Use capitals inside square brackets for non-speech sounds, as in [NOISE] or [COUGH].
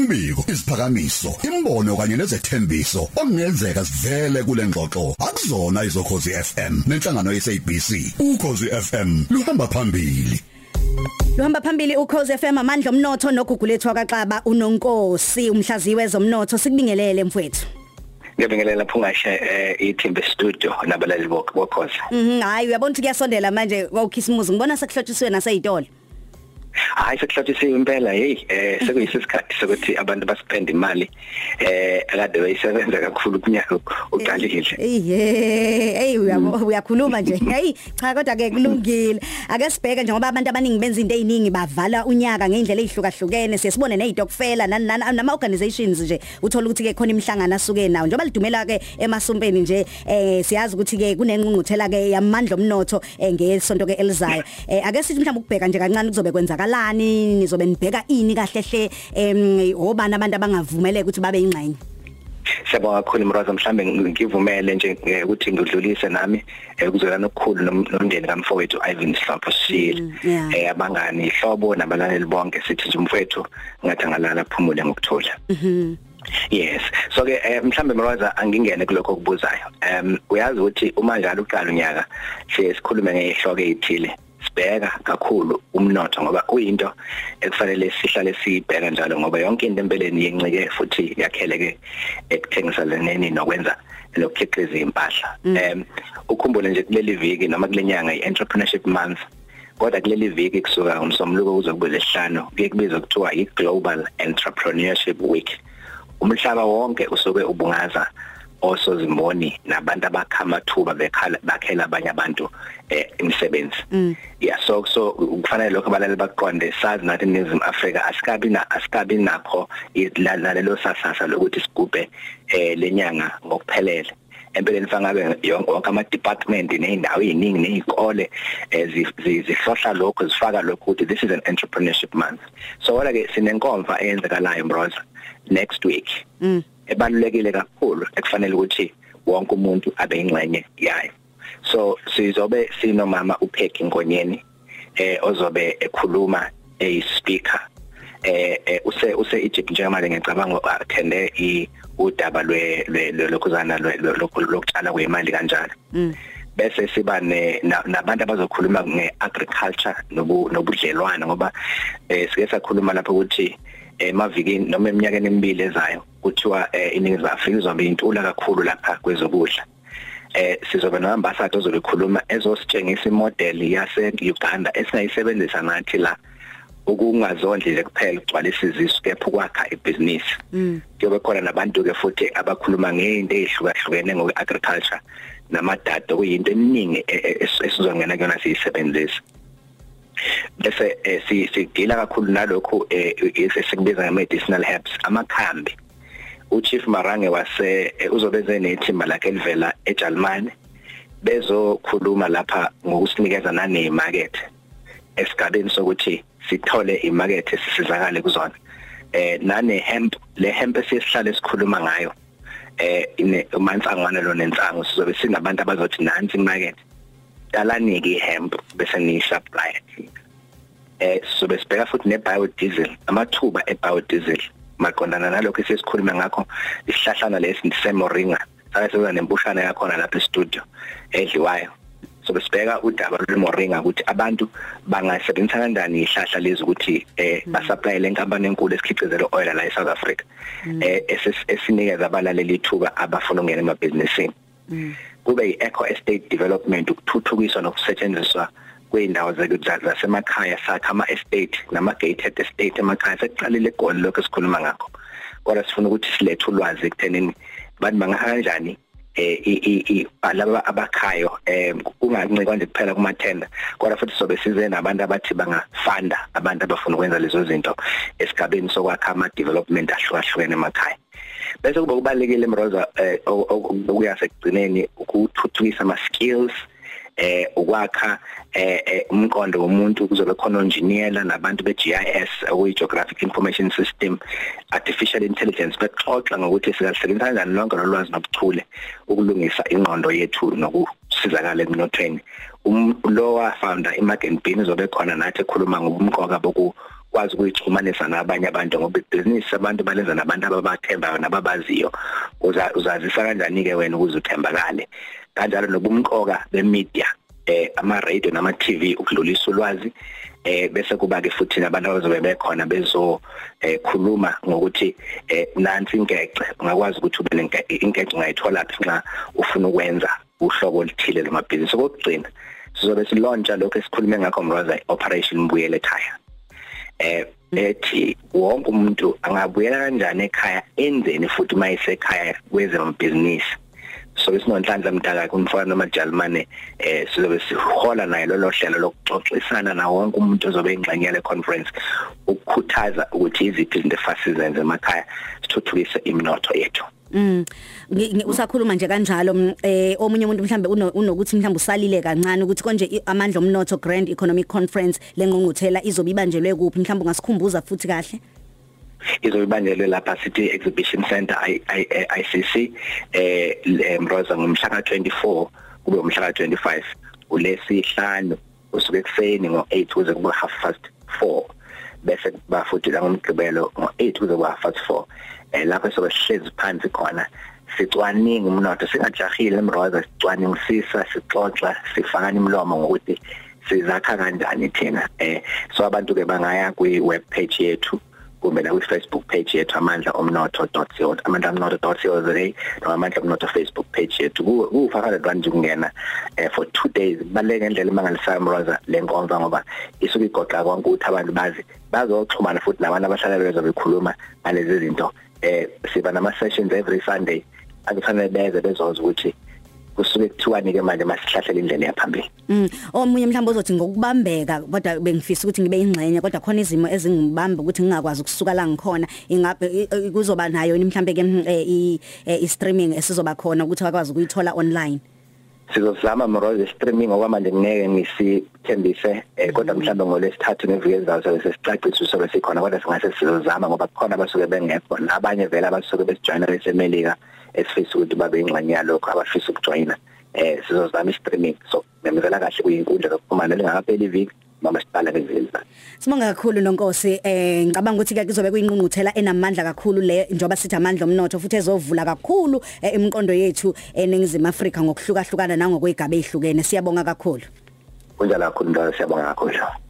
imbiko isiphakamiso imbono kanye nezethembiso okungenzeka sivele kule ngxoxo. Akuzona izokhozi FM nenhlangano yesabc ukhozi FM luhamba phambili. Luhamba phambili ukhoze FM amandla omnotho nogugulethu akaXaba unonkosi. Umhlaziwe zomnotho sikubingelele mfowethu. Ngiyabingelela phungashe eh ithimbe studio nabalali bokhoza Mhm hayi uyabona ukuthi kuyasondela manje kwaukhisimuzi ngibona sekuhlotshiswe naseyitolo hayi sekuhlothisiwe impela hey eh sekuyisikhathi sokuthi abantu basipende imali eh akade bayisebenza kakhulu kunyaka uqalile Eyihe hey uyakhuluma nje. [LAUGHS] Hey cha kodwa ke kulungile. Ake sibheke njengoba abantu abaningi benza into eziningi bavala unyaka ngeindlela ezihlukahlukene siyasibone nezitokfela nama organizations nje. Uthola ukuthi ke khona imihlangano asuke nawo. Njengoba lidumela ke emasumpeni nje eh siyazi ukuthi ke kunenqunquthela ke yamandla omnotho ngesonto ke elizayo. Eh ake sithi mhlawumbe ukubheka nje kancane kuzobe kwenzakalani nizobe nibheka ini kahle hle em obani abantu abangavumeleka ukuthi babe ingxenye Siyabonga kakhulu Mroza mhlambe ngivumele nje ukuthi ngidlulise nami ekuzwelana okukhulu nomndeni kamfowethu Ivan Slapho Shile eh abangani ihlobo nabalaleli bonke sithi nje umfowethu ngathi angalala phumule ngokuthola Mhm Yes. So ke mhlambe Mroza angingene kuloko okubuzayo. Um uyazi ukuthi uma njalo uqala unyaka sikhulume ngehloko ezithile sibheka kakhulu umnotho ngoba kuyinto ekufanele sihlale sibheka njalo ngoba yonke into empeleni yencike futhi yakheleke ekuthengisa leneni nokwenza lokukhiqiza impahla. Em ukhumbule nje kuleli viki noma kulenyanga i-entrepreneurship month kodwa kuleli viki kusuka ngomsombuluko kuze kube lesihlanu kuye kubizwa kuthiwa i-global entrepreneurship week. Umhlaba wonke usuke ubungaza osozimboni nabantu abakha amathuba bekhala bakhela abanye abantu eh imisebenzi. Yeah so so kufanele lokho abalali baqonde sazi nathi eNingizimu Afrika asikabi na asikabi nakho ilalelo sasasa lokuthi sigubhe eh lenyanga ngokuphelele. Empeleni fangabe yonke ama department nezindawo eziningi nezikole zihlohla lokho zifaka lokho ukuthi this is an entrepreneurship month. So wala ke sinenkomfa eyenzekalayo Mbroza next week. Mm. Ebalulekile kakhulu ekufanele ukuthi wonke umuntu abe ingxenye yayo. So sizobe sinomama uPeggy Ngonyeni eh ozobe ekhuluma ey speaker eh use use Egypt njengamanje ngicabanga athende i udaba lwe lokhuzana lokutshala kwemali kanjalo. Bese siba nabantu abazokhuluma ngeagriculture nobudlelwane ngoba eh sike sakhuluma lapho ukuthi emavikini noma eminyakeni emibili ezayo kuthiwa iningizimu Afrika izobe intula kakhulu lapha kwezokudla. Eh sizobe noambassador ozobekhuluma ezositshengisa imodel yase Uganda esingayisebenzisa nathi la ukungazondli nje kuphela ugcwalisa izisu kepha ukwakha ibhizinisi. Kuyobe khona nabantu ke futhi abakhuluma ngeinto ezihlukahlukene ngoagriculture namadata kuyinto eminingi esizongena kuyona siyisebenzisa. Bese sidila kakhulu nalokho esikubiza nge-medicinal herbs amakhambi. Uchief marange wase uzobeze nethimba lakhe elivela eJalimane bezokhuluma lapha ngokusinikeza nane market esigabeni sokuthi sithole imarket esisizakale kuzona. Eh nane hemp le hemp esisihlale sikhuluma ngayo eh ine umansangwana lo nensango sizobe sinabantu abazothi nansi imarket dalanike ihemp bese ni supply eh sobe sibheka futhi ne biodiesel amathuba e biodiesel maqondana nalokho esesikhuluma ngakho isihlahlana lesi semoringa sasebenza nempushana yakhona lapha e-studio edliwayo. So besibheka udaba lwemoringa ukuthi abantu bangasebenzisa kanjani ihlahla lezi ukuthi eh basupply lenkampani enkulu esikhicizela oil la eSouth Africa. Eh esinikeza abalaleli ithuba abafuna ukungena emabhizinisini. Kube yi-eco estate development ukuthuthukiswa nokusetshenziswa kweindawo zasemakhaya sakha ama-estate nama-gated estate emakhaya sekuqalile egoli lokho esikhuluma ngakho. Kodwa sifuna ukuthi silethe ulwazi ekuthenini bantu bangakanjani eh laba abakhayo eh kungancikwa nje kuphela kuma tender kodwa futhi sobe size nabantu abathi bangafunda abantu abafuna ukwenza lezo zinto esigabeni sokwakha ama development ahlukahlukene emakhaya. Bese kuba kubalekile Mroza okuyasekugcineni ukuthuthukisa ama skills eh ukwakha eh umqondo womuntu kuzobe khona engineer nabantu be GIS okuyi geographic information system artificial intelligence. Bexoxa ngokuthi singasebenzisa kanjani lonke lolwazi nobuchule ukulungisa ingqondo yethu nokusizakala emnothweni. Um lowa founder iMarket Bean uzobe khona nathi ekhuluma ngobumqoka boku kwazi ukuyixhumanisa nabanye abantu ngoba ibhizinisi abantu balenza nabantu ababathembayo nababaziyo. Uzazisa kanjani ke wena ukuze uthembakale? Kanjalo nobumqoka bemedia eh ama radio nama TV ukudlulisa ulwazi eh bese kuba ke futhi nabantu abazobe bekhona bezo eh khuluma ngokuthi eh nansi inkece ungakwazi ukuthi ube inkece ungayithola phi nxa ufuna ukwenza uhlobo oluthile lomabhizinisi okugcina sizobe silontsha lokho esikhulume ngakho mroza operation mbuyele ekhaya. Eh ethi wonke umuntu angabuyela kanjani ekhaya enzeni futhi mayisekhaya kwezemabhizinisi? So isinonhlanhla mdala kumfana nomajalimane eh sizobe sihola naye lolo hlelo lokuxoxisana na wonke umuntu ozobe engxenye le conference ukukhuthaza ukuthi iziphi izinto efasizenze emakhaya sithuthukise iminotho yethu. Mm. Usakhuluma nje kanjalo eh omunye umuntu mhlambe unokuthi mhlambe usalile kancane ukuthi konje amandla omnotho Grand Economic Conference lengqungquthela izobe ibanjelwe kuphi mhlambe ungasikhumbuza futhi kahle? Izoyibanjelwe lapha City Exhibition Center ICC eh Mroza ngomhla ka24 kube umhla ka25 ulesihlanu usuke ekseni ngo8 kuze kube half past 4 bese bafuthi la ngomgqibelo ngo8 kuze kube half past 4 eh lapho sobe sihlezi phansi khona sicwaninga umnotho singajahile emroza sicwaningisisa sixoxa sifakana imlomo ngokuthi sizakha kanjani thina. Eh so abantu ke bangaya kwi web page yethu. Kumbe na kwi Facebook page yethu amandla.omnotho.co amandla.omnotho.co noma amandla omnotho Facebook page yethu. Ku 500 rand ukungena eh for 2 days. Baleke ngendlela imangalisayo mroza lenkonzo ngoba isuke igoqa konke ukuthi abantu bazi bazoxhumana futhi nabantu abahlala bezo bekhuluma ngalezi zinto. Eh siba nama sessions every Sunday. Akufanele beze bezoza ukuthi kusuke kuthiwani ke manje masihlahlela indlela yaphambili. Mm. Omunye mhlawumbe uzothi ngokubambeka kodwa bengifisa ukuthi ngibe ingxenye kodwa khona izimo ezingibamba ukuthi ngingakwazi ukusuka la ngikhona ingabe kuzoba nayo mhlawumbe ke i streaming esizoba khona ukuthi akwazi ukuyithola online. Sizozama moroze streaming okwamanje ngeke ngisithembise kodwa mhlawumbe ngolesithathu neviki ezayo sobe sesicacisa sobe sikhona kodwa singase sizozama ngoba kukhona abasuke bengekho nabanye vele abasuke besijoyina esemelika esifisa ukuthi babe ingxenye yalokho abafisa ukujoyina eh sizozama i-streaming so memezela kahle kuyinkundla zokuxhumana lingakapheli iviki noma siqala ngezizwe Sibonga kakhulu nonkosi eh ngicabanga ukuthi ke kuzobe kuyinqunquthela enamandla kakhulu le njoba sithi amandla omnotho futhi ezovula kakhulu imiqondo yethu eningizimu Afrika ngokuhlukahlukana nangokwegaba ezihlukene siyabonga kakhulu. Kunjalo kakhulu siyabonga kakhulu.